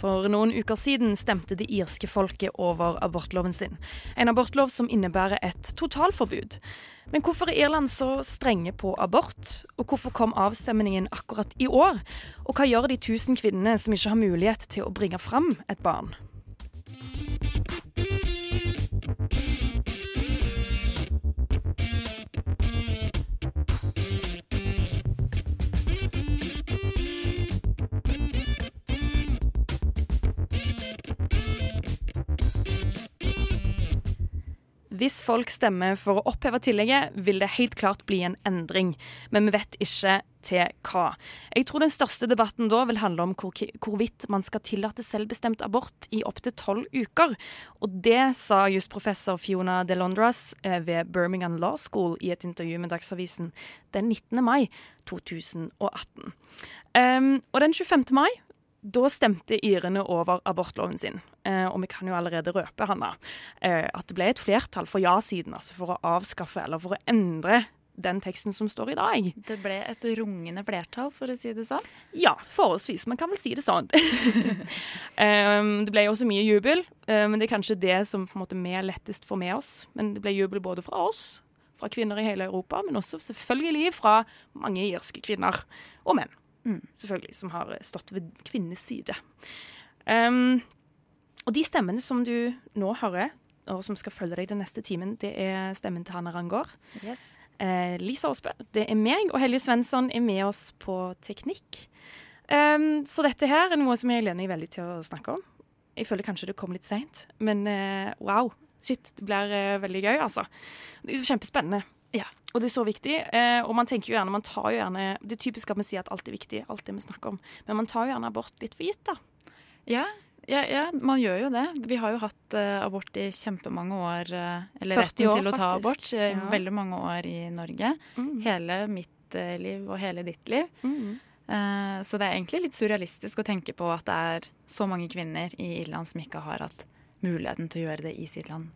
For noen uker siden stemte det irske folket over abortloven sin. En abortlov som innebærer et totalforbud. Men hvorfor er Irland så strenge på abort? Og hvorfor kom avstemningen akkurat i år? Og hva gjør de tusen kvinnene som ikke har mulighet til å bringe fram et barn? Hvis folk stemmer for å oppheve tillegget, vil det helt klart bli en endring. Men vi vet ikke til hva. Jeg tror den største debatten da vil handle om hvor, hvorvidt man skal tillate selvbestemt abort i opptil tolv uker. Og det sa jusprofessor Fiona DeLondras eh, ved Birmingham Law School i et intervju med Dagsavisen den 19. mai 2018. Um, og den 25. mai da stemte irene over abortloven sin. Eh, og vi kan jo allerede røpe Hanna, eh, at det ble et flertall for ja-siden, altså for å avskaffe eller for å endre den teksten som står i dag. Det ble et rungende flertall, for å si det sånn. Ja, forholdsvis. Man kan vel si det sånn. um, det ble også mye jubel, uh, men det er kanskje det som på en måte vi lettest får med oss. Men det ble jubel både fra oss, fra kvinner i hele Europa, men også selvfølgelig fra mange irske kvinner og menn. Mm. Selvfølgelig, som har stått ved kvinnenes side. Um, og de stemmene som du nå hører, og som skal følge deg den neste timen, det er stemmen til Hanna Rangård. Yes. Eh, Lisa Aasbø, det er meg, og Helje Svensson er med oss på teknikk. Um, så dette her er noe som jeg gleder meg veldig til å snakke om. Jeg føler kanskje det kom litt seint, men uh, wow. Shit, det blir uh, veldig gøy, altså. Det kjempespennende. Ja. Og det er så viktig. Eh, og man tenker jo gjerne, man tar jo gjerne Det er typisk at vi sier at alt er viktig, alt det vi snakker om. Men man tar jo gjerne abort litt for gitt, da. Ja, ja, ja, man gjør jo det. Vi har jo hatt uh, abort i kjempemange år. Uh, eller retten år, til å ta abort i ja. veldig mange år i Norge. Mm. Hele mitt uh, liv og hele ditt liv. Mm. så det er egentlig litt surrealistisk å tenke på at det er så mange kvinner i Irland som ikke har hatt muligheten til å gjøre det i sitt land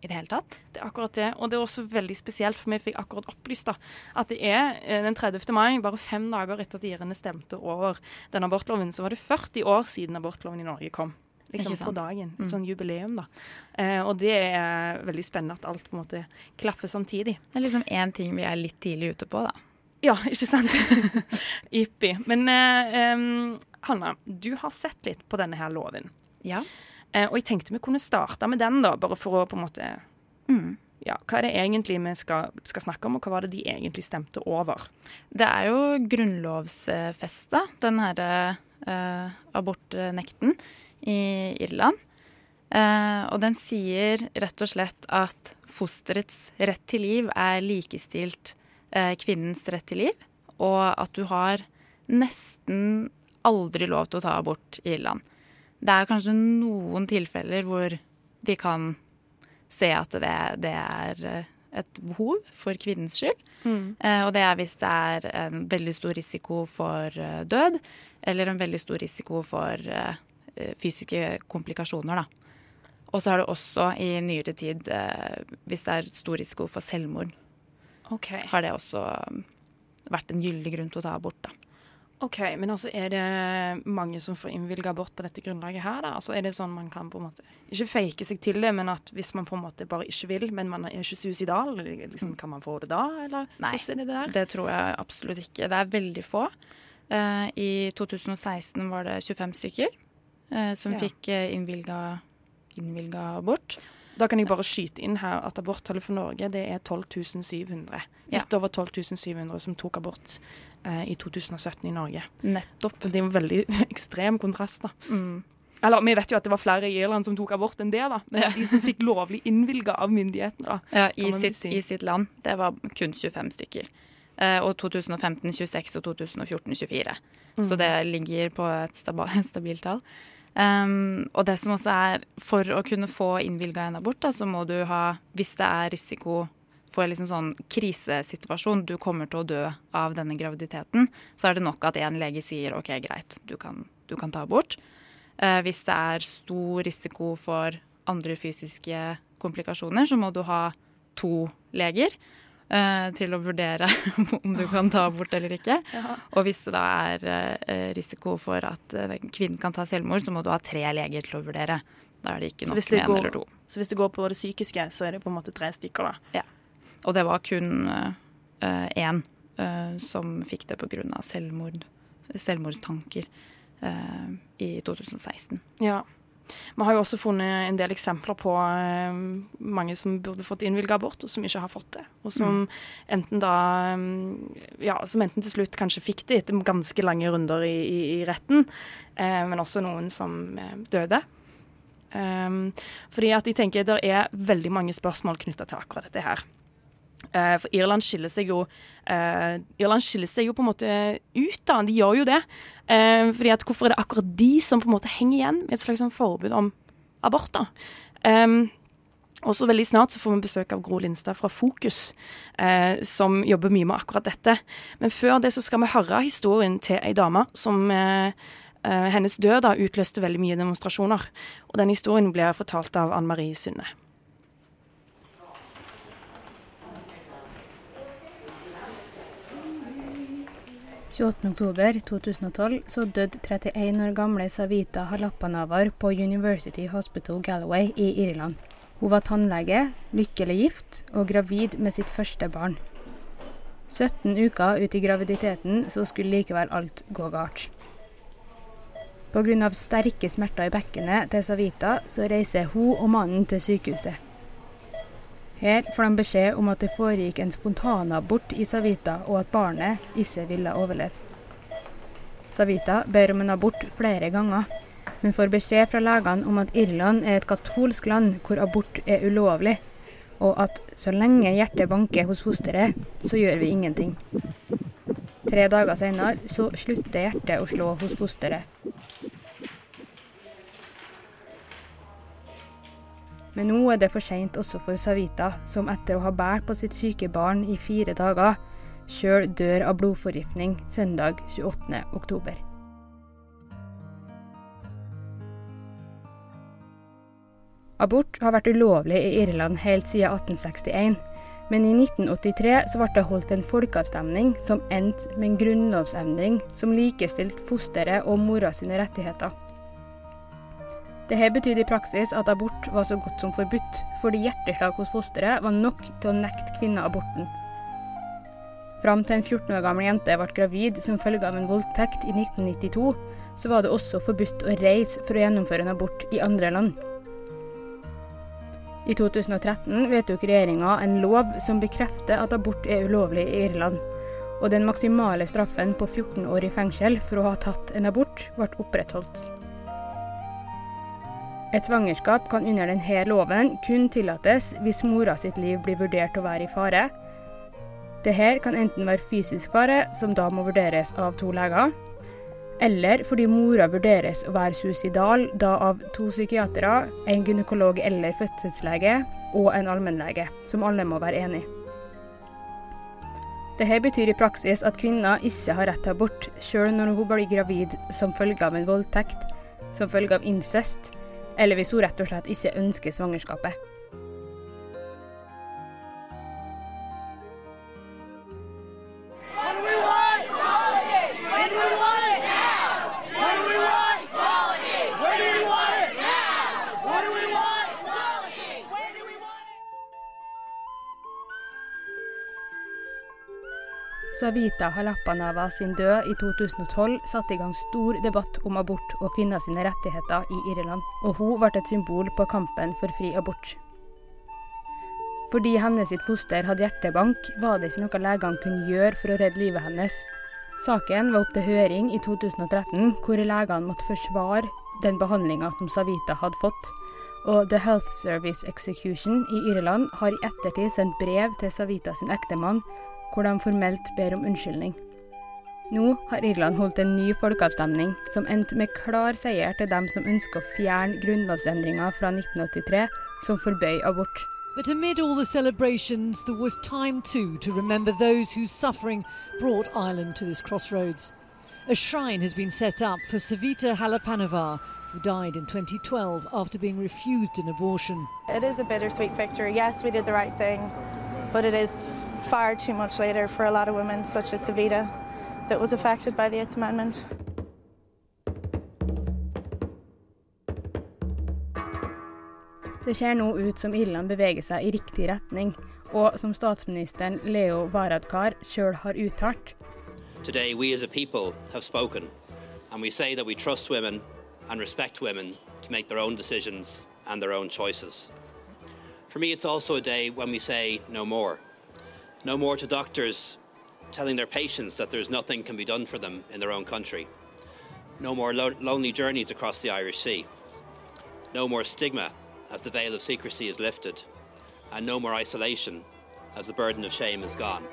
i det hele tatt. Det er akkurat det. Og det er også veldig spesielt, for vi fikk akkurat opplyst da, at det er eh, den 30. mai, bare fem dager etter at irene stemte over den abortloven, så var det 40 år siden abortloven i Norge kom. Liksom på dagen. Et mm. sånn jubileum, da. Eh, og det er veldig spennende at alt på en måte klaffer samtidig. Det er liksom én ting vi er litt tidlig ute på, da. Ja, ikke sant? Jippi. Men eh, um, Hanna, du har sett litt på denne her loven. Ja. Eh, og jeg tenkte vi kunne starte med den, da, bare for å på en måte mm. Ja, Hva er det egentlig vi skal, skal, snakke om, og hva var det de egentlig stemte over? Det er jo grunnlovsfesta, den herre eh, abortnekten i Irland. Eh, og den sier rett og slett at fosterets rett til liv er likestilt eh, kvinnens rett til liv, og at du har nesten aldri lov til å ta abort i Irland. Det er kanskje noen tilfeller hvor de kan se at det, det er eh, et behov for kvinnens skyld. Mm. Eh, og det er hvis det er en veldig stor risiko for uh, død, eller en veldig stor risiko for uh, fysiske komplikasjoner, da. Og så har det også i nyere tid, uh, hvis det er stor risiko for selvmord, okay. har det også vært en gyldig grunn til å ta abort, da. OK, men altså er det mange som får innvilga abort på dette grunnlaget her, da? Altså er det sånn man kan på en måte Ikke fake seg til det, men at hvis man på en måte bare ikke vil, men man er ikke suicidal, liksom, kan man få det da, eller Nei, det der? Det tror jeg absolutt ikke. Det er veldig få. Uh, I 2016 var det 25 stykker uh, som ja. fikk uh, innvilga abort. Da kan jeg bare skyte inn her at aborttallet for Norge det er 12 700. Litt over 12 700 som tok abort eh, i 2017 i Norge. Nettopp. Det er en veldig ekstrem kontrast, da. Mm. Eller vi vet jo at det var flere i Irland som tok abort enn det, da. Men ja. de som fikk lovlig innvilga av myndighetene, da. Ja, i sitt, si. i sitt, land. Det var kun 25 stykker. Eh, og 2015 26 og 2014 24. Mm. Så det ligger på et stabilt tall. Um, og det som også er, for å kunne få innvilga en abort, da, så må du ha, hvis det er risiko for liksom sånn krisesituasjon, du kommer til å dø av denne graviditeten, så er det nok at én lege sier OK, greit, du kan, du kan ta abort. Uh, hvis det er stor risiko for andre fysiske komplikasjoner, så må du ha to leger til å vurdere om du kan ta abort eller ikke. Ja. Og hvis det da er uh, risiko for at kvinnen kan ta selvmord, så må du ha tre leger til å vurdere. Da er det ikke nok med én eller to. Så hvis det går på det psykiske, så er det på en måte tre stykker, da? Ja. Og det var kun én som fikk det pga. Selvmord, selvmordstanker i 2016. Ja. Vi har jo også funnet en del eksempler på uh, mange som burde fått innvilga abort, og som ikke har fått det. Og som mm. enten da um, Ja, som enten til slutt kanskje fikk det etter ganske lange runder i, i, i retten, men også noen som døde. Um, fordi at jeg tenker det er veldig mange spørsmål knytta til akkurat dette her. Uh, for Irland skiller seg jo uh, Irland skiller seg jo på en måte ut, da. De gjør jo det. Uh, fordi at Hvorfor er det akkurat de som på en måte henger igjen med et slags sånn forbud om abort? da? Um, og så veldig snart så får vi besøk av Gro Lindstad fra Fokus, som jobber mye med akkurat dette. Men før det så skal vi høre historien til ei dame som hennes død da utløste veldig mye demonstrasjoner. Og den historien blir fortalt av Ann Marie Synne. 28.10.2012 så døde 31 år gamle Savita Halappanavar på University Hospital Galloway i Irland. Hun var tannlege, lykkelig gift og gravid med sitt første barn. 17 uker ut i graviditeten så skulle likevel alt gå galt. Pga. sterke smerter i bekkenet til Savita så reiser hun og mannen til sykehuset. Her får de beskjed om at det foregikk en spontanabort i Savita, og at barnet ikke ville overleve. Savita ber om en abort flere ganger, men får beskjed fra legene om at Irland er et katolsk land hvor abort er ulovlig, og at så lenge hjertet banker hos fosteret, så gjør vi ingenting. Tre dager senere så slutter hjertet å slå hos fosteret. Men nå er det for seint også for Savita, som etter å ha båret på sitt syke barn i fire dager, sjøl dør av blodforgiftning søndag 28. oktober. Abort har vært ulovlig i Irland helt siden 1861, men i 1983 ble det holdt en folkeavstemning som endte med en grunnlovsendring som likestilte fosteret og mora sine rettigheter. Dette betydde i praksis at abort var så godt som forbudt, fordi hjerteslag hos fosteret var nok til å nekte kvinner aborten. Fram til en 14 år gammel jente ble gravid som følge av en voldtekt i 1992, så var det også forbudt å reise for å gjennomføre en abort i andre land. I 2013 vedtok regjeringa en lov som bekrefter at abort er ulovlig i Irland, og den maksimale straffen på 14 år i fengsel for å ha tatt en abort ble opprettholdt. Et svangerskap kan under denne loven kun tillates hvis mora sitt liv blir vurdert å være i fare. Dette kan enten være fysisk fare, som da må vurderes av to leger, eller fordi mora vurderes å være suicidal, da av to psykiatere, en gynekolog eller fødselslege og en allmennlege, som alle må være enig. Dette betyr i praksis at kvinner ikke har rett til abort, sjøl når hun blir gravid som følge av en voldtekt, som følge av incest, eller hvis hun rett og slett ikke ønsker svangerskapet. Savita Halapanava sin død i 2012 satte i gang stor debatt om abort og kvinners rettigheter i Irland, og hun ble et symbol på kampen for fri abort. Fordi hennes foster hadde hjertebank, var det ikke noe legene kunne gjøre for å redde livet hennes. Saken var opp til høring i 2013, hvor legene måtte forsvare den behandlinga som Savita hadde fått. Og The Health Service Execution i Irland har i ettertid sendt brev til Savita sin ektemann hvor de formelt ber om unnskyldning. Nå har Irland holdt en ny folkeavstemning som endte med klar seier til dem som ønsker å fjerne grunnlovsendringa fra 1983 som forbød abort. But amid all the celebrations, there was time too to remember those whose suffering brought Ireland to this crossroads. A shrine has been set up for Savita Halapanavar, who died in 2012 after being refused an abortion. It is a bittersweet victory. Yes, we did the right thing, but it is far too much later for a lot of women, such as Savita, that was affected by the Eighth Amendment. Det ser nå ut som Irland beveger seg i riktig retning, og som statsministeren Leo Varadkar sjøl har uttalt. Today, we as a people have spoken, and we say that we trust women and respect women to make their own decisions and their own choices. For me, it's also a day when we say no more. No more to doctors telling their patients that there's nothing can be done for them in their own country. No more lo- lonely journeys across the Irish Sea. No more stigma as the veil of secrecy is lifted. And no more isolation as the burden of shame is gone.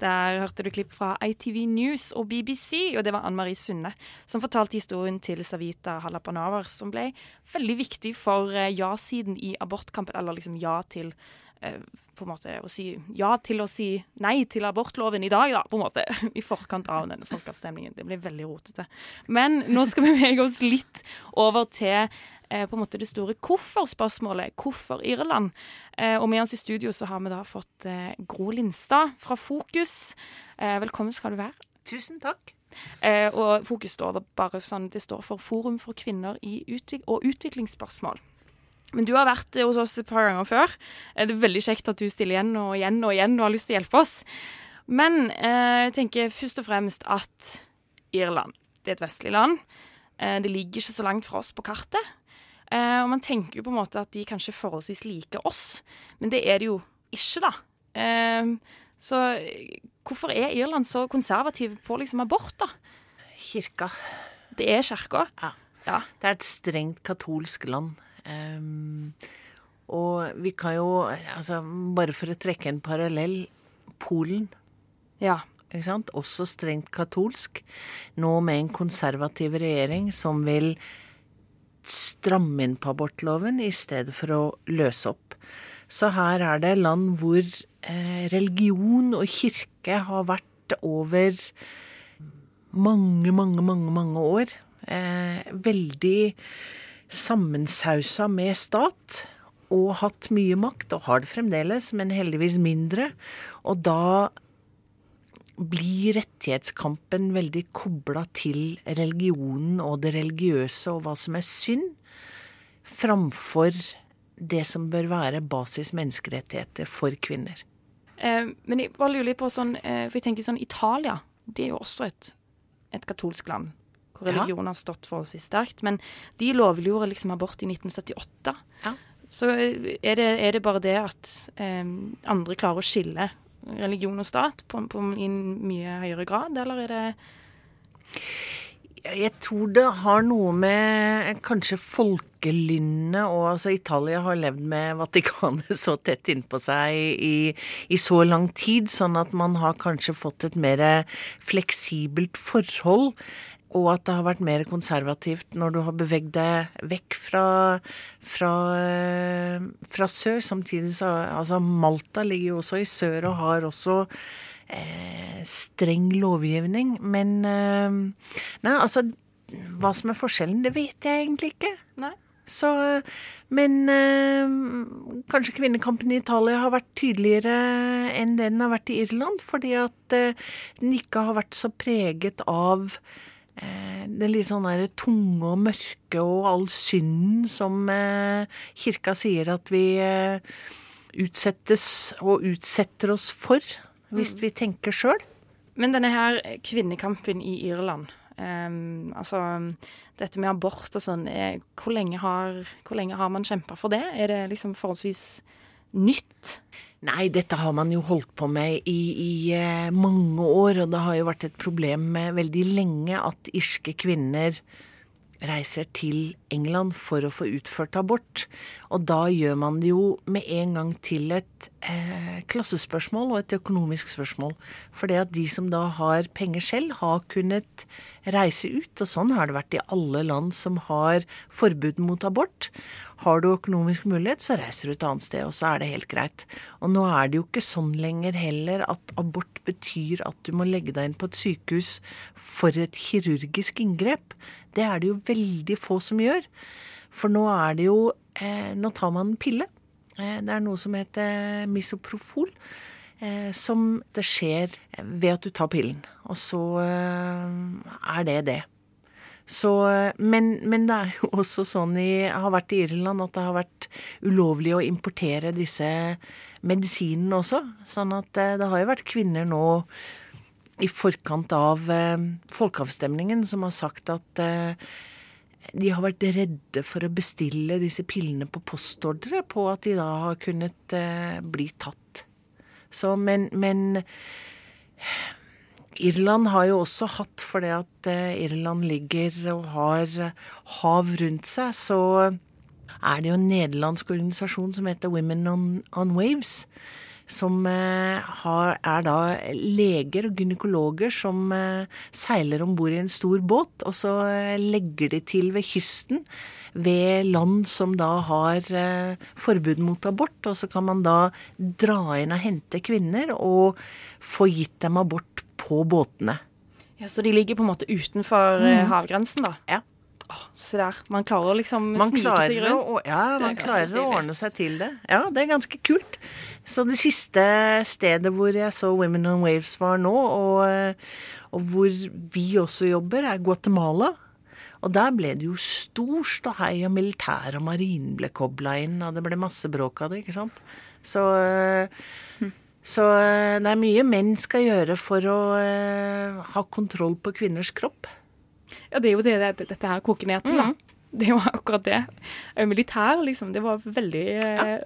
Der hørte du klipp fra ITV News og BBC, og det var Ann Marie Sunne som fortalte historien til Savita Halapanavar, som ble veldig viktig for eh, ja-siden i abortkampen, eller liksom ja til eh, på en måte å si ja til å si nei til abortloven i dag, da, på en måte, i forkant av denne folkeavstemningen. Det ble veldig rotete. Men nå skal vi bevege oss litt over til eh, på en måte det store hvorfor-spørsmålet. Hvorfor Irland? Eh, og med oss i studio så har vi da fått eh, Gro Lindstad fra Fokus. Velkommen skal du være. Tusen takk. Og Fokus står bare sånn, det står for Forum for kvinner i utvik og utviklingsspørsmål. Men du har vært hos oss et par ganger før. Eh, Det er veldig kjekt at du stiller igjen og igjen og igjen og har lyst til å hjelpe oss. Men eh, jeg tenker først og fremst at Irland det er et vestlig land. Eh, det ligger ikke så langt fra oss på kartet. Eh, og man tenker jo på en måte at de kanskje forholdsvis liker oss, men det er det jo ikke, da. Så hvorfor er Irland så konservativ på liksom abort, da? Kirka. Det er kirka. Ja. Ja. Det er et strengt katolsk land. Ehm, og vi kan jo, altså bare for å trekke en parallell, Polen, Ja. ikke sant? Også strengt katolsk. Nå med en konservativ regjering som vil stramme inn på abortloven i stedet for å løse opp. Så her er det land hvor eh, religion og kirke har vært over mange, mange, mange, mange år. Eh, veldig sammensausa med stat. Og hatt mye makt, og har det fremdeles, men heldigvis mindre. Og da blir rettighetskampen veldig kobla til religionen og det religiøse og hva som er synd, framfor det som bør være basis menneskerettigheter for kvinner. Eh, men jeg bare lurer litt på sånn, eh, for jeg tenker sånn Italia, det er jo også et, et katolsk land. Hvor religion har stått forholdsvis sterkt. Men de lovliggjorde liksom abort i 1978. Ja. Så eh, er det, er det bare det at eh, andre klarer å skille religion og stat på, på, i en mye høyere grad, eller er det Jeg tror det har noe med kanskje folkelynnet og altså Italia har levd med Vatikanet så tett innpå seg i, i så lang tid, sånn at man har kanskje fått et mer fleksibelt forhold. Og at det har vært mer konservativt når du har beveget deg vekk fra, fra, eh, fra sør. Samtidig så Altså, Malta ligger jo også i sør og har også eh, streng lovgivning. Men eh, Nei, altså Hva som er forskjellen, det vet jeg egentlig ikke. Nei. Så, men eh, kanskje kvinnekampen i Italia har vært tydeligere enn den har vært i Irland. Fordi at eh, den ikke har vært så preget av eh, det litt sånn der tunge og mørke og all synden som eh, kirka sier at vi eh, utsettes og utsetter oss for, hvis vi tenker sjøl. Men denne her kvinnekampen i Irland ehm, Altså dette med abort og sånn er, hvor, lenge har, hvor lenge har man kjempa for det? Er det liksom forholdsvis nytt? Nei, dette har man jo holdt på med i, i eh, mange år, og det har jo vært et problem med veldig lenge at irske kvinner reiser til England for å få utført abort. Og da gjør man det jo med en gang til et eh, klassespørsmål og et økonomisk spørsmål. For det at de som da har penger selv, har kunnet reise ut. Og sånn har det vært i alle land som har forbud mot abort. Har du økonomisk mulighet, så reiser du et annet sted, og så er det helt greit. Og nå er det jo ikke sånn lenger heller at abort betyr at du må legge deg inn på et sykehus for et kirurgisk inngrep. Det er det jo veldig få som gjør. For nå er det jo eh, Nå tar man en pille. Eh, det er noe som heter misoprofol. Eh, som det skjer ved at du tar pillen. Og så eh, er det det. Så, men, men, det er jo også sånn i, har vært i Irland at det har vært ulovlig å importere disse medisinene også. Sånn at eh, det har jo vært kvinner nå i forkant av eh, folkeavstemningen som har sagt at eh, de har vært redde for å bestille disse pillene på postordre på at de da har kunnet eh, bli tatt. Så, men, men Irland har jo også hatt, fordi at eh, Irland ligger og har hav rundt seg, så er det jo en nederlandsk organisasjon som heter Women on, on Waves som eh, har, er da leger og gynekologer som eh, seiler om bord i en stor båt, og så eh, legger de til ved kysten ved land som da har forbud mot abort, og så kan man da dra inn og hente kvinner og få gitt dem abort på båtene. Ja, Så de ligger på en måte utenfor mm. havgrensen, da? Ja. Oh, se der. Man klarer å liksom man snike seg rundt. Å, ja, man klarer å ordne seg til det. Ja, det er ganske kult. Så det siste stedet hvor jeg så Women on Waves var nå, og, og hvor vi også jobber, er Guatemala. Og der ble det jo stor ståhei, og militær og marinen ble kobla inn, og det ble masse bråk av det, ikke sant. Så, hm. Så det er mye menn skal gjøre for å uh, ha kontroll på kvinners kropp. Ja, det er jo det, det dette her koker ned til, da. Mm. Det er jo akkurat det. Militær, liksom. Det var veldig ja.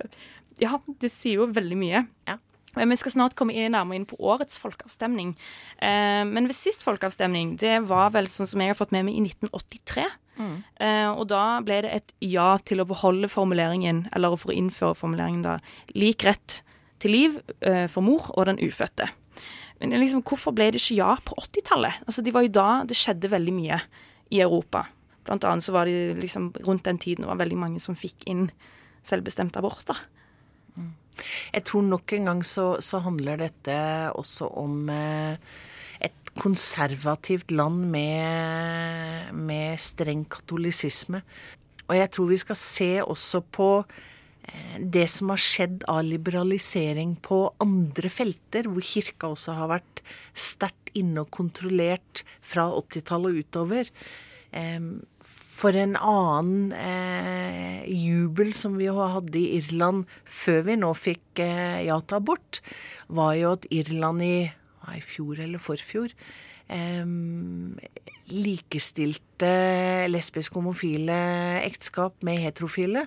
ja. det sier jo veldig mye. Ja. Vi skal snart komme nærmere inn på årets folkeavstemning. Eh, men ved sist folkeavstemning, det var vel sånn som jeg har fått med meg, i 1983. Mm. Eh, og da ble det et ja til å beholde formuleringen, eller for å innføre formuleringen da, lik rett til liv eh, for mor og den ufødte. Men liksom, hvorfor ble det ikke ja på 80-tallet? Altså, det var jo da det skjedde veldig mye i Europa. Blant annet så var det liksom rundt den tiden var veldig mange som fikk inn selvbestemt abort. da. Mm. Jeg tror nok en gang så, så handler dette også om eh, et konservativt land med, med streng katolisisme. Og jeg tror vi skal se også på det som har skjedd av liberalisering på andre felter, hvor kirka også har vært sterkt inne og kontrollert fra 80-tallet og utover. For en annen eh, jubel som vi hadde i Irland før vi nå fikk eh, ja til abort, var jo at Irland i, i fjor eller forfjor likestilte lesbiske homofile ekteskap med heterofile.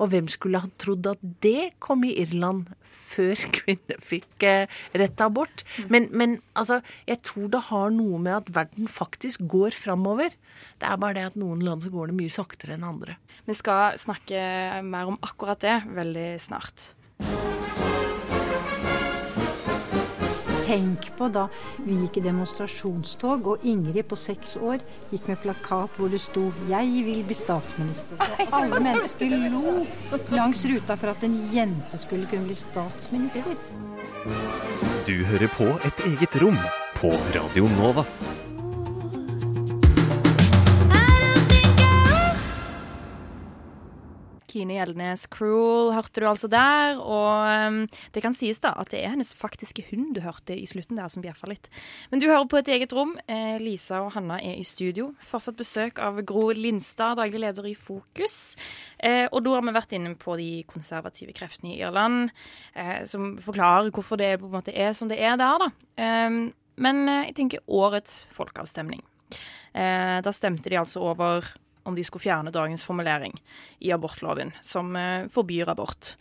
Og hvem skulle ha trodd at det kom i Irland før kvinner fikk eh, rett til abort? Men, men, altså, jeg tror det har noe med at verden faktisk går framover. Det er bare det at noen land så går det mye saktere enn andre. Vi skal snakke mer om akkurat det veldig snart. Tenk på da vi gikk i demonstrasjonstog, og Ingrid på seks år gikk med plakat hvor det sto 'Jeg vil bli statsminister'. Og alle mennesker lo langs ruta for at en jente skulle kunne bli statsminister. Du hører på Et eget rom på Radio Nova. Kine Gjeldnes Cruel hørte du altså der. Og um, det kan sies da at det er hennes faktiske hund du hørte i slutten der som bjeffa litt. Men du hører på et eget rom. Eh, Lisa og Hanna er i studio. Fortsatt besøk av Gro Lindstad, daglig leder i Fokus. Eh, og da har vi vært inne på de konservative kreftene i Irland, eh, som forklarer hvorfor det på en måte er som det er der, da. Um, men eh, jeg tenker årets folkeavstemning. Eh, da stemte de altså over om de skulle fjerne dagens formulering i abortloven, som eh, forbyr abort.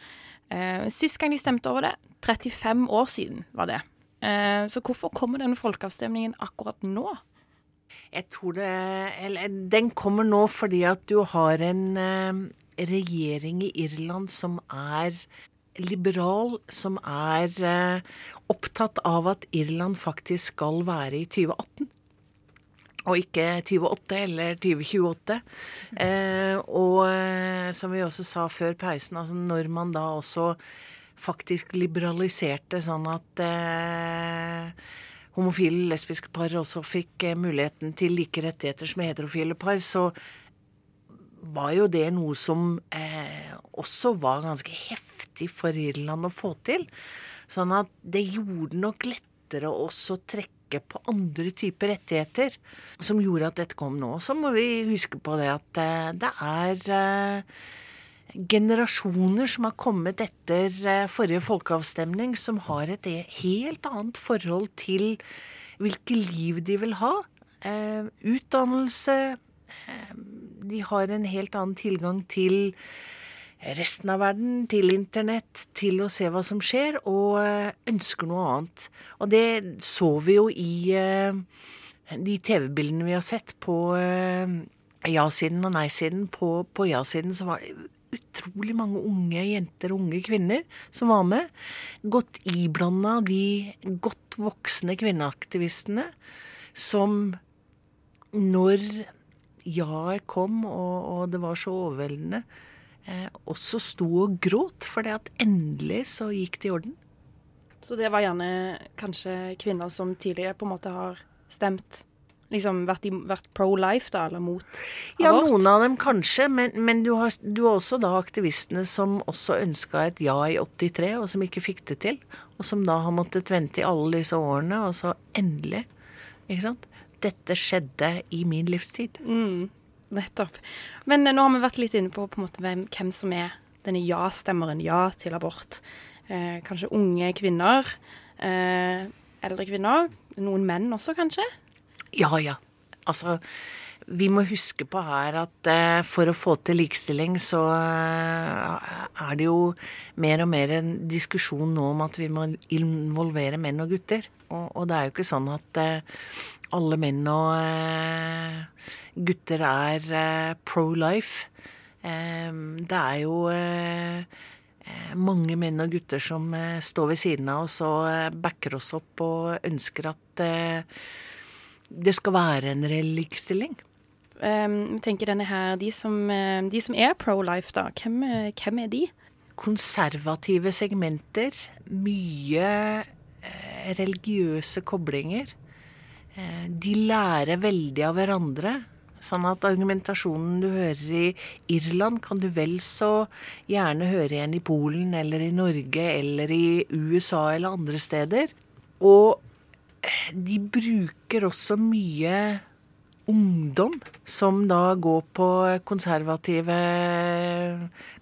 Eh, sist gang de stemte over det, 35 år siden var det. Eh, så hvorfor kommer denne folkeavstemningen akkurat nå? Jeg tror det Eller den kommer nå fordi at du har en regjering i Irland som er liberal, som er opptatt av at Irland faktisk skal være i 2018. Og ikke 2028 eller 2028. Eh, og eh, som vi også sa før pausen, altså når man da også faktisk liberaliserte sånn at eh, homofile, lesbiske par også fikk eh, muligheten til like rettigheter som heterofile par, så var jo det noe som eh, også var ganske heftig for Irland å få til. Sånn at det gjorde nok lettere å trekke på andre typer rettigheter som gjorde at dette kom nå. Så må vi huske på det at eh, det er eh, generasjoner som har kommet etter eh, forrige folkeavstemning, som har et helt annet forhold til hvilke liv de vil ha. Utdannelse. De har en helt annen tilgang til resten av verden, til internett, til å se hva som skjer, og eh, ønsker noe annet. Og det så vi jo i eh, de TV-bildene vi har sett på eh, ja-siden og nei-siden. På, på ja-siden så var det utrolig mange unge jenter og unge kvinner som var med. Godt iblanda de godt voksne kvinneaktivistene som når ja-et kom og, og, det var så overveldende, også sto og gråt for det at endelig så gikk det i orden. Så det var gjerne kanskje kvinner som tidligere på en måte har stemt liksom vært, vært pro life, da, eller mot abort? Ja, noen av dem kanskje, men, men du, har, du, har, også da aktivistene som også ønska et ja i 83, og som ikke fikk det til. Og som da har måttet vente i alle disse årene, og så endelig. Ikke sant? Dette skjedde i min livstid. Mm, nettopp. Men eh, nå har vi vært litt inne på, på måte, hvem, hvem, som er denne ja-stemmeren, ja til abort. Eh, kanskje unge kvinner. Eh, eldre kvinner. Noen menn også, kanskje? Ja, ja. Altså, vi må huske på her at eh, for å få til likestilling, så eh, er det jo mer og mer en diskusjon nå om at vi må involvere menn og gutter. Og, det er jo ikke sånn at eh, alle menn og gutter er pro life. Det er jo mange menn og gutter som står ved siden av oss og backer oss opp og ønsker at det skal være en reell likestilling. Um, tenker denne her, de som, de som er pro-life, da, hvem, hvem, er de? Konservative segmenter. Mye eh, religiøse koblinger. Eh, de lærer veldig av hverandre. Sånn at argumentasjonen du hører i Irland, kan du vel så gjerne høre igjen i Polen eller i Norge eller i USA eller andre steder. Og de bruker også mye ungdom som da går på konservative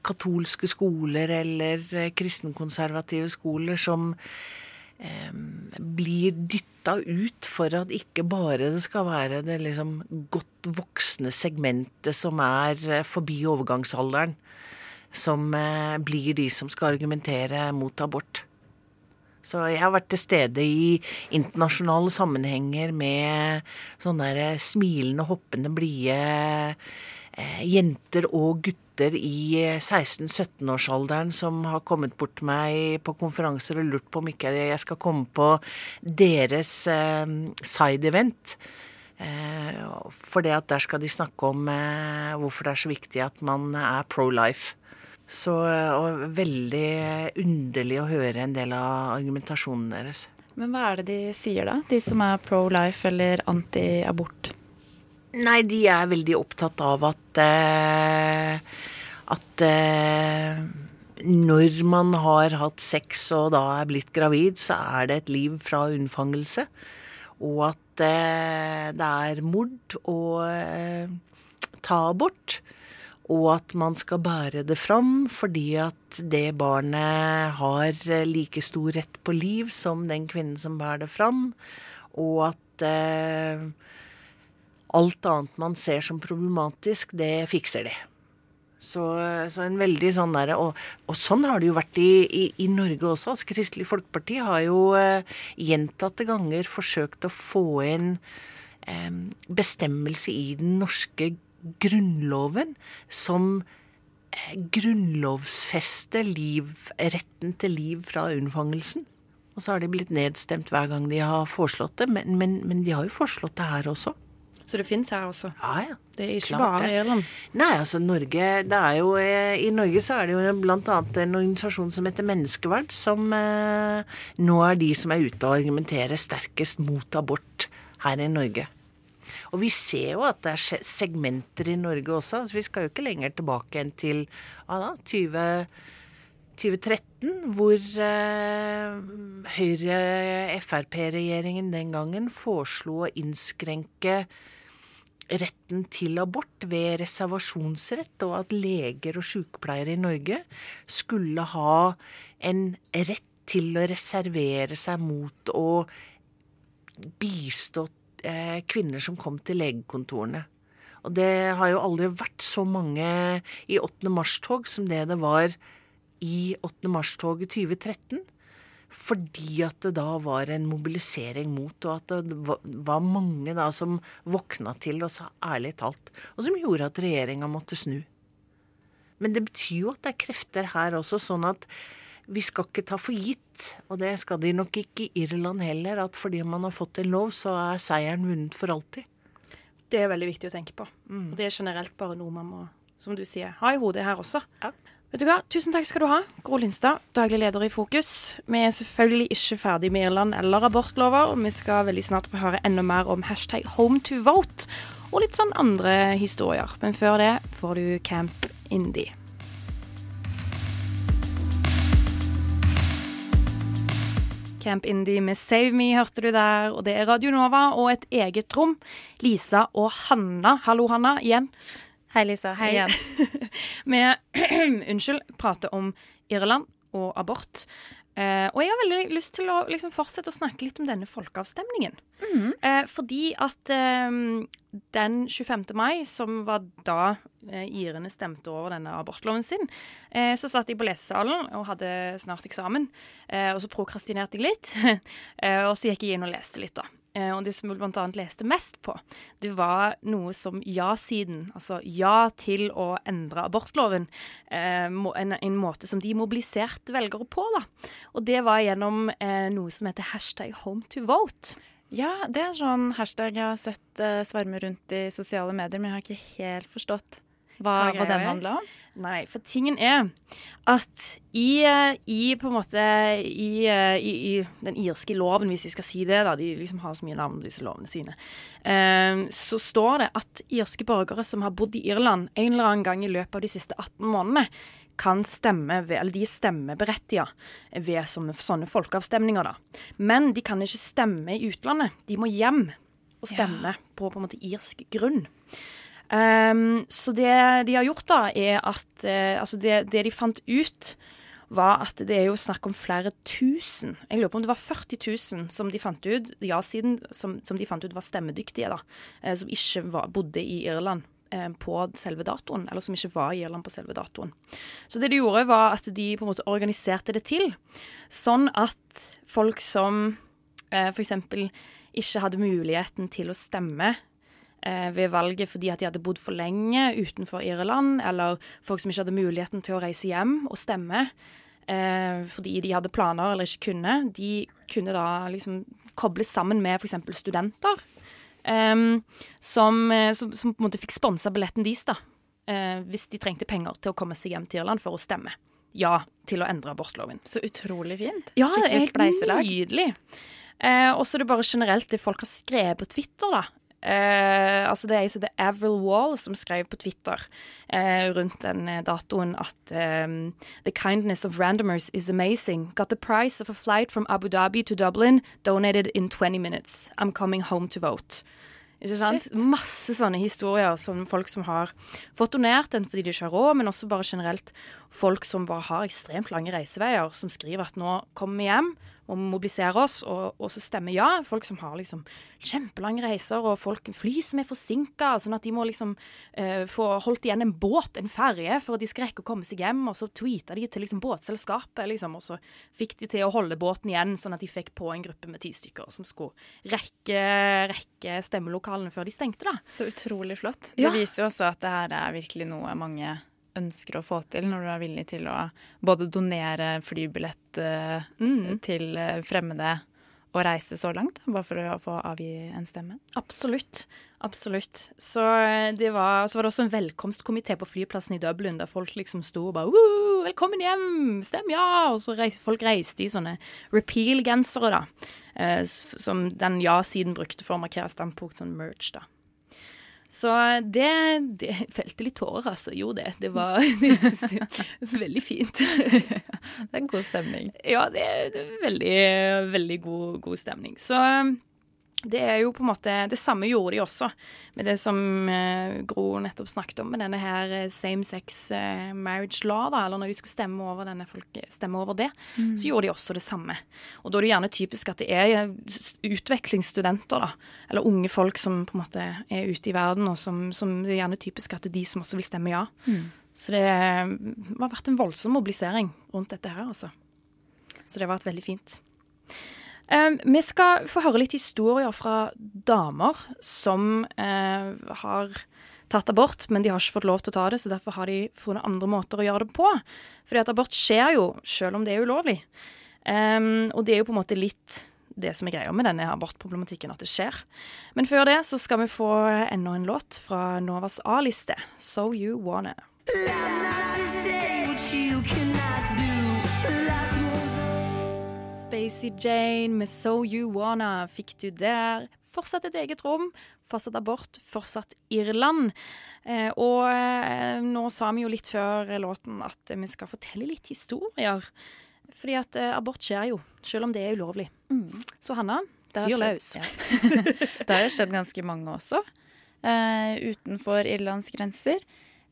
katolske skoler eller kristenkonservative skoler, som eh, blir dytta ut for at ikke bare det skal være det liksom godt voksne segmentet som er forbi overgangsalderen, som eh, blir de som skal argumentere mot abort. Så jeg har vært til stede i internasjonale sammenhenger med sånne der smilende, hoppende, blide eh, jenter og gutter i 16-17-årsalderen som har kommet bort til meg på konferanser og lurt på om ikke jeg skal komme på deres eh, side-event. Eh, for det at der skal de snakke om eh, hvorfor det er så viktig at man er pro life. Så og veldig underlig å høre en del av argumentasjonen deres. Men hva er det de sier da, de som er pro life eller anti-abort? Nei, de er veldig opptatt av at eh, at eh, når man har hatt sex og da er blitt gravid, så er det et liv fra unnfangelse. Og at eh, det er mord å eh, ta abort og at man skal bære det fram fordi at det barnet har like stor rett på liv som den kvinnen som bærer det fram, og at eh, alt annet man ser som problematisk, det fikser de. Så, så, en veldig sånn derre og, og, sånn har det jo vært i, i, i Norge også. Altså, Kristelig Folkeparti har jo eh, gjentatte ganger forsøkt å få inn eh, bestemmelse i den norske grunnloven som eh, liv, retten til liv fra unnfangelsen. Og så har de blitt nedstemt hver gang de har foreslått det, men, men, men de har jo foreslått det her også. Så det fins her også? Ja, ja. Det er ikke Klart bare. Irland? Nei, altså Norge det er jo, eh, I Norge så er det jo annet en organisasjon som heter Menneskeverd, som eh, nå er de som er ute og argumenterer sterkest mot abort her i Norge. Og vi ser jo at det er segmenter i Norge også. Så vi skal jo ikke lenger tilbake enn til da, 20, 2013, hvor eh, Høyre-Frp-regjeringen den gangen foreslo å innskrenke retten til abort ved reservasjonsrett, og at leger og sykepleiere i Norge skulle ha en rett til å reservere seg mot å bistå eh, kvinner som kom til legekontorene. Og det har jo aldri vært så mange i 8. mars-tog som det det var i 8. mars-toget 2013. Fordi at det da var en mobilisering mot, og at det var mange da som våkna til og sa ærlig talt. Og som gjorde at regjeringa måtte snu. Men det betyr jo at det er krefter her også, sånn at vi skal ikke ta for gitt, og det skal de nok ikke i Irland heller, at fordi man har fått en lov, så er seieren vunnet for alltid. Det er veldig viktig å tenke på. Mm. Og det er generelt bare noe man må, som du sier, ha i hodet her også. Vet du hva, Tusen takk skal du ha, Gro Lindstad, daglig leder i Fokus. Vi er selvfølgelig ikke ferdig med Irland eller abortlover. Vi skal veldig snart få høre enda mer om hashtag home to vote og litt sånn andre historier. Men før det får du Camp Indie. Camp Indie med Save Me hørte du der, og det er Radio Nova og et eget rom. Lisa og Hanna. Hallo, Hanna, igjen. Hei, Lisa. Hei. Igjen. Vi prater om Irland og abort. Eh, og jeg har veldig lyst til å liksom, fortsette å snakke litt om denne folkeavstemningen. Eh, fordi at eh, den 25. mai, som var da eh, irene stemte over denne abortloven sin, eh, så satt jeg på lesesalen og hadde snart eksamen. Eh, og så prokrastinerte jeg litt. eh, og så gikk jeg inn og leste litt, da. Eh, og det som vi annet leste mest på, det var noe som ja-siden, altså ja til å endre abortloven, eh, en, måte som de mobiliserte velgere på, da. Og det var gjennom eh, noe som heter hashtag home to vote. Ja, det er sånn hashtag jeg har sett sverme rundt i sosiale medier, men jeg har ikke helt forstått hva, Hva den handler om. Nei, for tingen er at i, eh, i på en måte i, eh, i, i den irske loven, hvis jeg skal si det, da, de liksom har så mye navn disse lovene sine, um, så står det at irske borgere som har bodd i Irland en eller annen gang i løpet av de siste 18 månedene, kan stemme ved, eller de er stemmeberettiga ved sånne, sånne folkeavstemninger. da. Men de kan ikke stemme i utlandet. De må hjem og stemme på på en måte irsk grunn. Ehm, så det de har gjort, da, er at uh, Altså, det, det de fant ut, var at det er jo snakk om flere tusen. Jeg lurer på om det var 40 000 som de fant ut, ja-siden som, som de fant ut var stemmedyktige, da. Uh, som ikke var, bodde i Irland eh, på selve datoen, eller som ikke var i Irland på selve datoen. Så det de gjorde, var at de på en måte organiserte det til, sånn at folk som eh, f.eks. ikke hadde muligheten til å stemme ved valget fordi at de hadde bodd for lenge utenfor Irland, eller folk som ikke hadde muligheten til å reise hjem og stemme eh, fordi de hadde planer eller ikke kunne, de kunne da liksom kobles sammen med f.eks. studenter. Um, som, eh, som, som på en måte fikk sponsa billetten deres, da. Uh, hvis de trengte penger til å komme seg hjem til Irland for å stemme. Ja til å endre abortloven. Så utrolig fint. Ja, det Skikkelig spleiselag. nydelig. Uh, og så er det bare generelt det folk har skrevet på Twitter, da. Eh, altså Det er ei som heter Avril Wall, som skrev på Twitter eh, rundt den eh, datoen at ehm, The kindness of randomers is amazing. Got the price of a flight from Abu Dhabi to Dublin donated in 20 minutes. I'm coming home to vote. Ikke sant? Shit. Masse sånne historier som folk som har fått donert, den fordi de ikke har råd, men også bare generelt folk som bare har ekstremt lange reiseveier, som skriver at nå kommer vi hjem, må mobilisere oss og, og så stemme ja. Folk som har liksom kjempelange reiser, og folk fly som er forsinka, sånn at de må liksom uh, få holdt igjen en båt, en ferje, for at de skal rekke å komme seg hjem. Og så tweeta de til liksom båtselskapet, liksom, og så fikk de til å holde båten igjen, sånn at de fikk på en gruppe med ti stykker som skulle rekke, rekke stemmelokalene før de stengte, da. Så utrolig flott. Ja. Det viser jo også at det her er virkelig noe mange ønsker å få til, når du er villig til å både donere flybillett eh, Mm. til eh, fremmede og reise så langt, bare for å få avgi en stemme. Absolutt. Absolutt. Så eh, det var, så var det også en velkomstkomité på flyplassen i Dublin, der folk liksom sto og bare «Woo, 'Velkommen hjem! Stem ja!' Og så reiste folk reiste i sånne repeal-gensere, da. eh, Som den ja-siden brukte for å markere standpunkt, sånn merch, da. Så det, det felte litt tårer, altså. Gjorde det. Det var veldig fint. Det er en god stemning. Ja, det, det er veldig, veldig god, god stemning. Så det er jo på en måte Det samme gjorde de også med det som eh, Gro nettopp snakket om, med denne her eh, same sex eh, marriage law, da, eller når de skulle stemme over, denne folk, stemme over det, Mm. så gjorde de også det samme. Og da er det gjerne typisk at det er eh, utvekslingsstudenter, da, eller unge folk som på en måte er ute i verden, og som, som det er gjerne typisk at det er de som også vil stemme ja. Mm. Så det eh, har vært en voldsom mobilisering rundt dette her, altså. Så det har vært veldig fint. Um, vi skal få høre litt historier fra damer som eh, har tatt abort, men de har ikke fått lov til å ta det, så derfor har de funnet andre måter å gjøre det på. Fordi at abort skjer jo, selv om det er ulovlig. Um, og det er jo på en måte litt det som er greia med denne abortproblematikken, at det skjer. Men før det så skal vi få enda en låt fra Novas A-liste, So You Wanna. Spacey Jane med So You Wanna fikk du der. Fortsatt et eget rom, fortsatt abort, fortsatt Irland. Eh, og eh, nå sa vi jo litt før låten at vi skal fortelle litt historier. Fordi at eh, abort skjer jo, selv om det er ulovlig. Så Hanna, fyr løs. ja. det har jo skjedd ganske mange også, eh, utenfor Irlands grenser.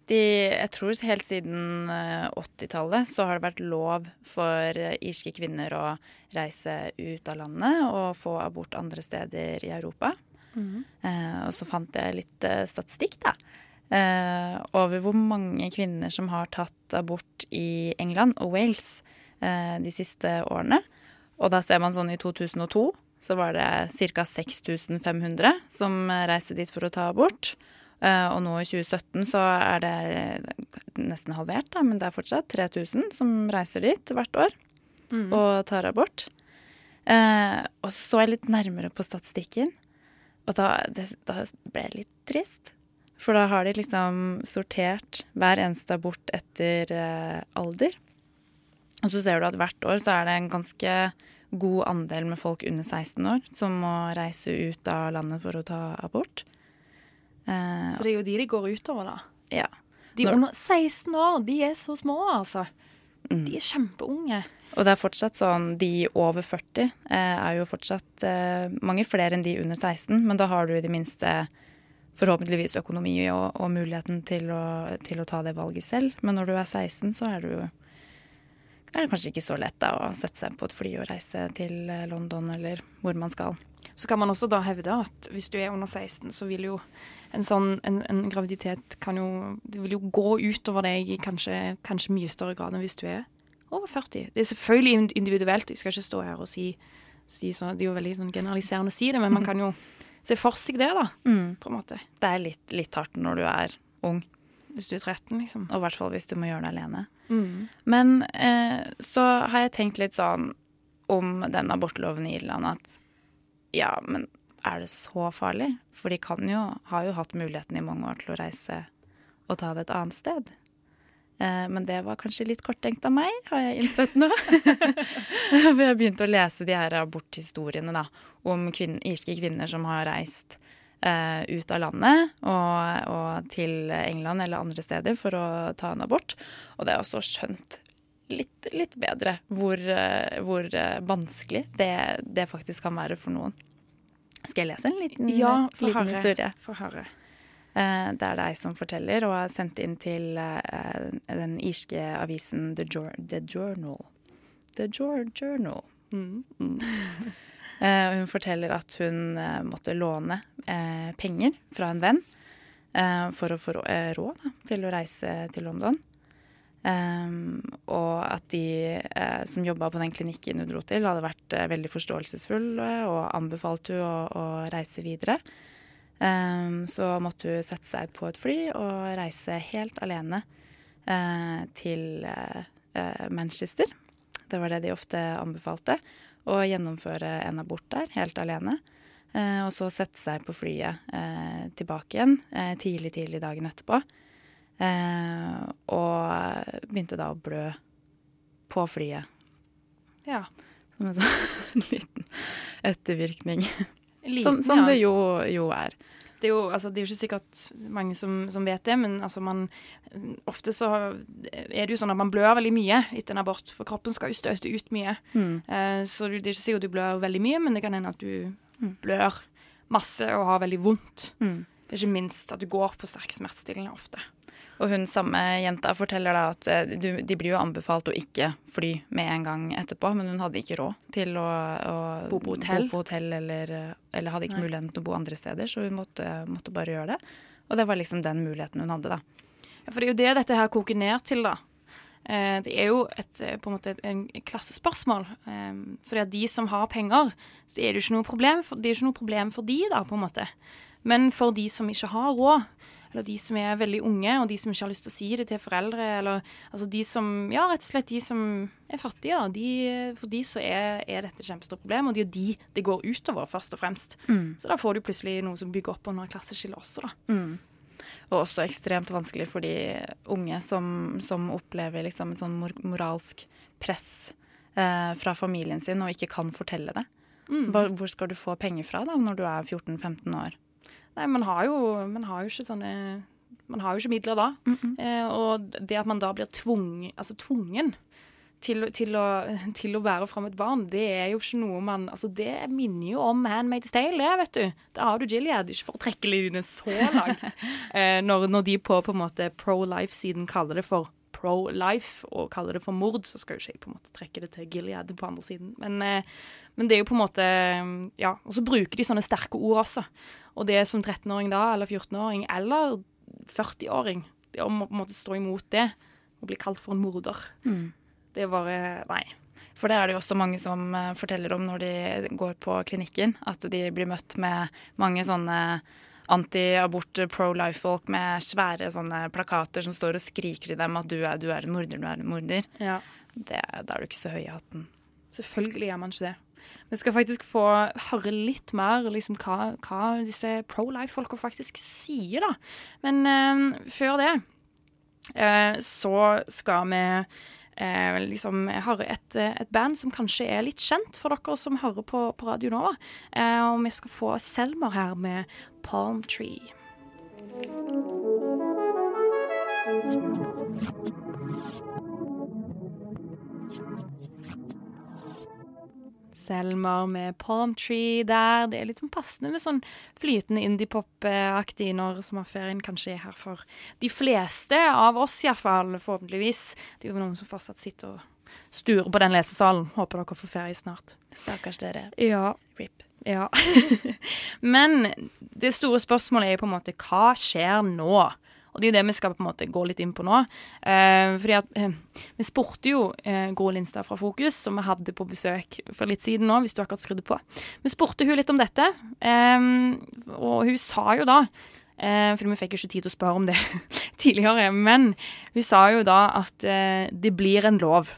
De, jeg tror helt siden eh, 80-tallet så har det vært lov for eh, irske kvinner å reise ut av landet og få abort andre steder i Europa. Eh, og så fant jeg litt eh, statistikk, da. Eh, over hvor mange kvinner som har tatt abort i England og Wales eh, de siste årene. Og da ser man sånn i 2002 så var det ca. 6500 som eh, reiste dit for å ta abort. Eh, og nå i 2017 så er det nesten halvert, da, men det er fortsatt 3000 som reiser dit hvert år Mm. og tar abort. Eh, og så så jeg litt nærmere på statistikken, og da, det, da ble jeg litt trist. For da har de liksom sortert hver eneste abort etter eh, alder. Og så ser du at hvert år så er det en ganske god andel med folk under 16 år som må reise ut av landet for å ta abort. Eh, Så det er jo de de går utover, da. ja. De Når- under 16 år, de er så små, altså. De er kjempeunge. Og det er fortsatt sånn de over 40 eh, er jo fortsatt eh, mange flere enn de under 16, men da har du i det minste forhåpentligvis økonomi og, og muligheten til å, til å ta det valget selv. Men når du er 16, så er, du, er det kanskje ikke så lett da, å sette seg på et fly og reise til eh, London eller hvor man skal. Så kan man også da hevde at hvis du er under 16, så vil jo en sånn en, en graviditet kan jo Det vil jo gå utover deg i kanskje, kanskje mye større grad enn hvis du er over 40. Det er selvfølgelig individuelt, jeg skal ikke stå her og si, si så, Det er jo veldig sånn generaliserende å si det, men man kan jo se for seg det, da. Mm. På en måte. Det er litt, litt hardt når du er ung. Hvis du er 13, liksom. Og i hvert fall hvis du må gjøre det alene. Mm. Men eh, så har jeg tenkt litt sånn om den abortloven i Irland at ja, men er det så farlig? For de kan jo, har jo hatt muligheten i mange år til å reise og ta det et annet sted. Eh, men det var kanskje litt korttenkt av meg, har jeg innsett nå. For jeg begynte å lese de her aborthistoriene da, om kvinner, irske kvinner som har reist eh, ut av landet og, og til England eller andre steder for å ta en abort. Og det er også skjønt litt, litt bedre hvor, eh, hvor eh, vanskelig det, det faktisk kan være for noen. Skal jeg lese en liten, Ja, for liten høre. historie? Få høre. Eh, Det er deg som forteller, og har sendt inn til eh, den irske avisen The, jo The Journal. The jo Journal. Mm. Mm. hun forteller at hun eh, måtte låne eh, penger fra en venn eh, for å få eh, råd da, til å reise til London. Um, og at de uh, som jobba på den klinikken hun dro til, hadde vært uh, veldig forståelsesfulle og anbefalt hun å, å reise videre. Um, så måtte hun sette seg på et fly og reise helt alene uh, til Manchester. Det var det de ofte anbefalte. Å gjennomføre en abort der, helt alene. Og så sette seg på flyet tilbake igjen tidlig, tidlig dagen etterpå. Eh, og begynte da å blø på flyet. Ja. Som en sånn liten ettervirkning. Liten, som som ja. det jo, jo er. Det er jo altså, det er jo ikke sikkert mange som, som vet det, men altså man Ofte så er det jo sånn at man blør veldig mye etter en abort, for kroppen skal jo støte ut mye. Mm. Eh, så det er ikke sikkert du blør veldig mye, men det kan hende at du Mm. blør masse og har veldig vondt. Mm. Ikke minst at du går på sterk smertestillende ofte. Og hun samme jenta forteller da at eh, du, de blir jo anbefalt å ikke fly med en gang etterpå, men hun hadde ikke råd til å, å Bo på hotell. bo på hotell eller, eller hadde ikke Nei. muligheten til å bo andre steder, så hun måtte, måtte bare gjøre det. Og det var liksom den muligheten hun hadde, da. Ja, for det er jo det dette her koker ned til, da. Eh, det er jo et, eh, på en måte et klassespørsmål. For de som har penger, så er det jo ikke noe problem for, det er ikke noe problem for de, da, på en måte. Men for de som ikke har råd, eller de som er veldig unge, og de som ikke har lyst til å si det til foreldre, eller altså de som Ja, rett og slett de som er fattige, da. De, for de så er, er dette et kjempestort problem, og det er de det går utover, først og fremst. Mm. Så da får du plutselig noe som bygger opp under klasseskillet også, da. Mm. Og også ekstremt vanskelig for de unge som, som opplever liksom et sånn mor moralsk press eh, fra familien sin og ikke kan fortelle det. Mm. Hvor skal du få penger fra da, når du er 14-15 år? Nei, man har jo, man har jo ikke sånne Man har jo ikke midler da. Eh, og det at man da blir tvung, altså tvungen til, til, å, til å bære fram et barn, det er jo ikke noe man Altså, det minner jo om Handmaid's Tale, det, vet du. Da har du Gilead, ikke for å trekke linjene så langt. eh, når, når de på på en måte pro-life-siden kaller det for pro-life og kaller det for mord, så skal jo ikke jeg på en måte trekke det til Gilead på andre siden. Men, eh, men det er jo på en måte Ja, og så bruker de sånne sterke ord også. Og det som 13-åring da, eller 14-åring, eller 40-åring, det å på en måte stå imot det, og bli kalt for en morder, Mm. det er bare Nei. For det er det jo også mange som eh, forteller om når de går på klinikken, at de blir møtt med mange sånne anti-abort, pro-life-folk med svære sånne plakater som står og skriker til dem at du er, du er en morder, du er en morder. Ja. Det, da er du ikke så høy i hatten. Selvfølgelig gjør man ikke det. Vi skal faktisk få høre litt mer liksom, hva, hva disse pro-life-folka faktisk sier, da. Men eh, før det eh, så skal vi eh, liksom høre et, et band som kanskje er litt kjent for dere som hører på, på Radio Nova. Eh, og vi skal få Selmer her med Palm Tree. Selmer med Palm Tree der. Det er litt sånn passende med sånn flytende indiepop-aktig når sommerferien kanskje er her for de fleste av oss, iallfall. Forhåpentligvis. Det er jo noen som fortsatt sitter og sturer på den lesesalen. Håper dere får ferie snart. Stakkars dere. Ja. Rip. Ja. Men det store spørsmålet er på en måte hva skjer nå? Og det er jo det vi skal på en måte gå litt inn på nå. Eh, fordi at eh, Vi spurte jo eh, Gro Lindstad fra Fokus, som vi hadde på besøk for litt siden nå, hvis du akkurat skrudde på. Vi spurte hun litt om dette, eh, og hun sa jo da eh, For vi fikk jo ikke tid til å spørre om det tidligere, men hun sa jo da at eh, det blir en lov.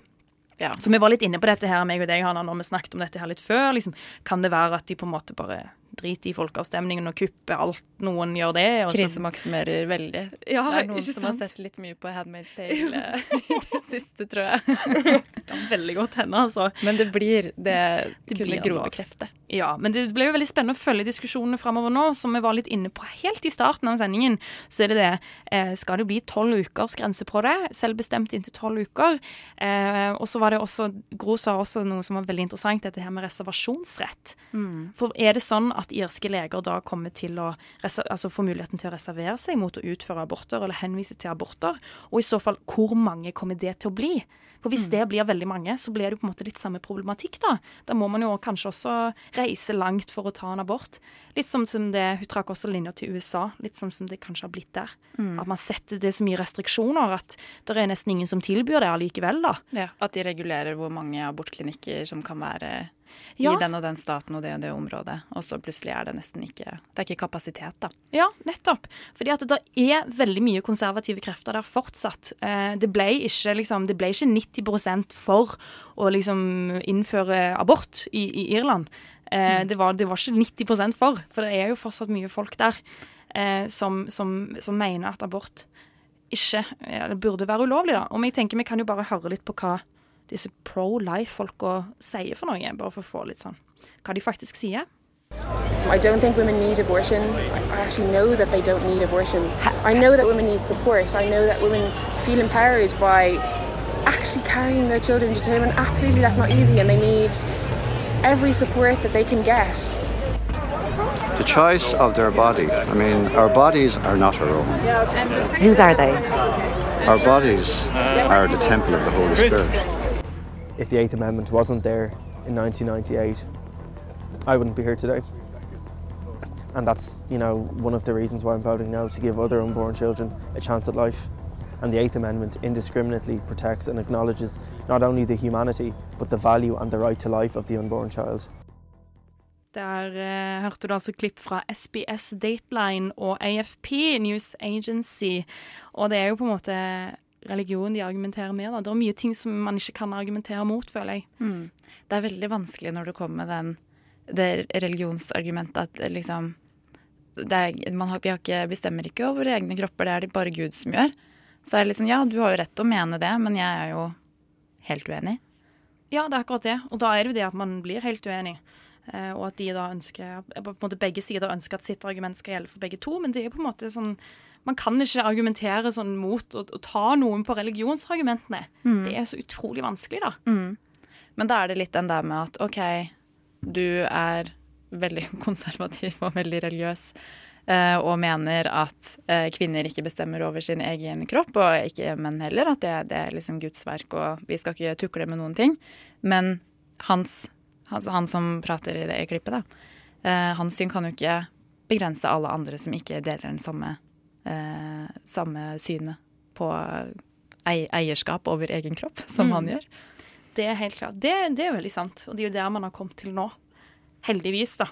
For vi var litt inne på dette her, meg og deg, Hanna, når vi snakket om dette her litt før. Liksom, kan det være at de på en måte bare driter i folkeavstemningen og kupper alt noen gjør det? og så- Krisemaksimerer veldig. Ja, det er noen som har sett litt mye på Handmaid's Tale eh, i det siste, tror jeg. det kan veldig godt hende, altså. Men det blir Det, Det kunne blir Gro bekrefte. Ja, men det ble jo veldig spennende å følge diskusjonene framover nå, som vi var litt inne på helt i starten av sendingen. Så er det det eh, Skal det bli tolv ukers grense på det? Selvbestemt inntil tolv uker. Eh, og så var det også Gro sa også noe som var veldig interessant, dette her med reservasjonsrett. Mm. For er det sånn at irske leger da kommer til å altså få muligheten til å reservere seg mot å utføre aborter eller henvise til aborter? Og i så fall, hvor mange kommer det til å bli? For Hvis det blir veldig mange, så blir det på en måte litt samme problematikk. Da Da må man jo kanskje også reise langt for å ta en abort. Litt som, som det, Hun trakk også linja til USA, litt som, som det kanskje har blitt der. Mm. At man setter det så mye restriksjoner at det er nesten ingen som tilbyr det allikevel. da. Ja, At de regulerer hvor mange abortklinikker som kan være Ja. i den og den staten og det og det området. Og så plutselig er det nesten ikke Det er ikke kapasitet, da. Ja, nettopp. Fordi at det er veldig mye konservative krefter der fortsatt. Eh, det, ble ikke, liksom, det ble ikke 90% for å liksom innføre abort i, i Irland. Eh, det, var, det var ikke 90% for, for det er jo fortsatt mye folk der eh, som, som, som mener at abort ikke burde være ulovlig. da. Og jeg tenker Vi kan jo bare høre litt på hva disse pro life-folka sier for noe, bare for å få litt sånn hva de faktisk sier. I don't think women need abortion. I actually know that they don't need abortion. I know that women need support. I know that women feel empowered by actually carrying their children to term, and absolutely that's not easy, and they need every support that they can get. The choice of their body. I mean, our bodies are not our own. Whose are they? Our bodies are the temple of the Holy Spirit. If the Eighth Amendment wasn't there in 1998, I wouldn't be here today. And that's, you know, one of the reasons why I'm voting no to give other unborn children a chance at life. And the Eighth Amendment indiscriminately protects and acknowledges not only the humanity, but the value and the right to life of the unborn child. Der eh, hørte du altså klipp fra SBS Dateline og AFP, News Agency. Og det er jo på en måte religion de argumenterer med. Da. Det er mye ting som man ikke kan argumentere mot, føler jeg. Mm. Det er veldig vanskelig når du kommer med den, det religionsargumentet at liksom det er, man har, Vi har ikke, bestemmer ikke over egne kropper, det er det bare Gud som gjør. Så er det liksom, ja, du har jo rett til å mene det, men jeg er jo helt uenig. Ja, det er akkurat det. Og da er det jo det at man blir helt uenig. Eh, og at de da ønsker på en måte Begge sider ønsker at sitt argument skal gjelde for begge to. Men det er på en måte sånn Man kan ikke argumentere sånn mot å, å ta noen på religionsargumentene. Mm. Det er så utrolig vanskelig, da. Mm. Men da er det litt den der med at OK, du er veldig konservativ og veldig religiøs. eh, Og mener at eh, kvinner ikke bestemmer over sin egen kropp, og ikke menn heller. At det, det er liksom Guds verk, og vi skal ikke tukle med noen ting. Men hans, altså han som prater i det i klippet, da, eh, hans syn kan jo ikke begrense alle andre som ikke deler den samme, samme synet på eierskap over egen kropp, som Mm. han gjør. Det er helt klart. Det, det er veldig sant. Og det er jo der man har kommet til nå. Heldigvis, da.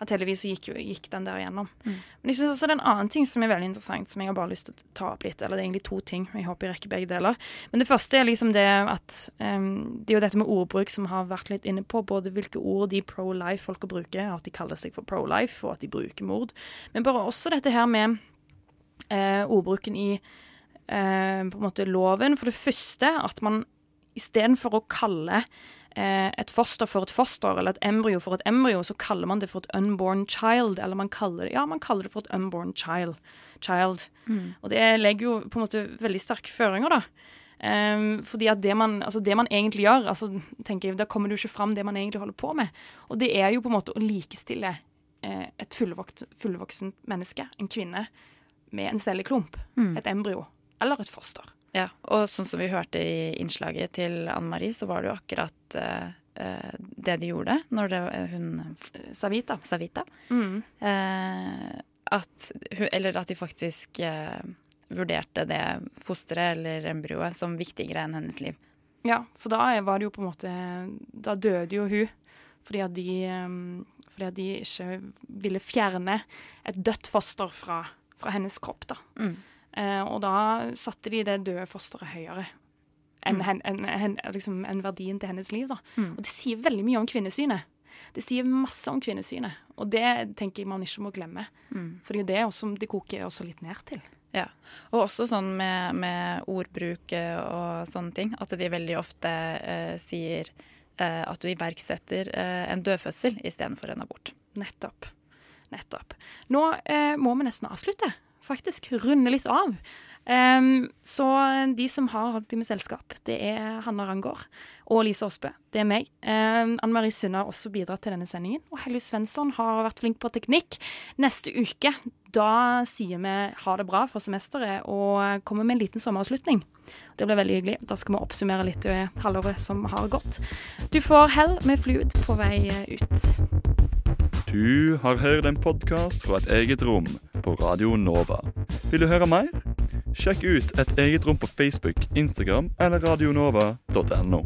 At heldigvis gikk, gikk den der igjennom. Mm. Men jeg synes også det er en annen ting som er veldig interessant, som jeg har bare lyst til å ta opp litt. Eller det er egentlig to ting. Jeg håper jeg rekker begge deler. Men det første er liksom det at um, Det er jo dette med ordbruk som har vært litt inne på. Både hvilke ord de pro-life-folka bruker, at de kaller seg for pro-life, og at de bruker mord. Men bare også dette her med eh, ordbruken i eh, på en måte loven. For det første at man istedenfor å kalle eh, et foster for et foster, eller et embryo for et embryo, så kaller man det for et unborn child. Eller man kaller det, ja, man kaller det for et unborn child. child. Mm. Og det legger jo på en måte veldig sterke føringer, da. Um, fordi at det man, altså det man egentlig gjør, altså, tenker jeg, da kommer du ikke fram det man egentlig holder på med. Og det er jo på en måte å likestille eh, et fullvokt, fullvoksent menneske, en kvinne, med en celleklump. Mm. Et embryo. Eller et foster. Ja, og sånn som vi hørte i innslaget til Anne Marie, så var det jo akkurat eh, eh, det de gjorde når det hun Savita. Savita. Mm. Uh, at eller at de faktisk uh, vurderte det fosteret eller embryoet som viktigere enn hennes liv. Ja, for da var det jo på en måte Da døde jo hun fordi at de, um, fordi at de ikke ville fjerne et dødt foster fra, fra hennes kropp, da. Mm. Eh, og da satte de det døde fosteret høyere enn Mm. en, hen, liksom, en verdien til hennes liv. da. Mm. Og det sier veldig mye om kvinnesynet. Det sier masse om kvinnesynet, og det tenker jeg man ikke må glemme. Mm. For det er jo det også, det koker også litt ned til. Ja, og også sånn med, med ordbruk eh, og sånne ting, at de veldig ofte eh, sier eh, at du iverksetter eh, en dødfødsel istedenfor en abort. Nettopp. Nettopp. Nå eh, må vi nesten avslutte, faktisk runde litt av. Um, så de som har holdt i med selskap, det er Hanna Rangård og Lise Aasbø. Det er meg. Um, Anne Marie Sunde har også bidratt til denne sendingen. Og Helly Svensson har vært flink på teknikk. Neste uke da sier vi ha det bra for semesteret og kommer med en liten sommeravslutning. Det blir veldig hyggelig. Da skal vi oppsummere litt i halvåret som har gått. Du får Hell med Fluid på vei ut. Du har hørt en podkast fra et eget rom på Radio Nova. Vil du høre mer? Sjekk ut Et eget rom på Facebook, Instagram eller radionova.no.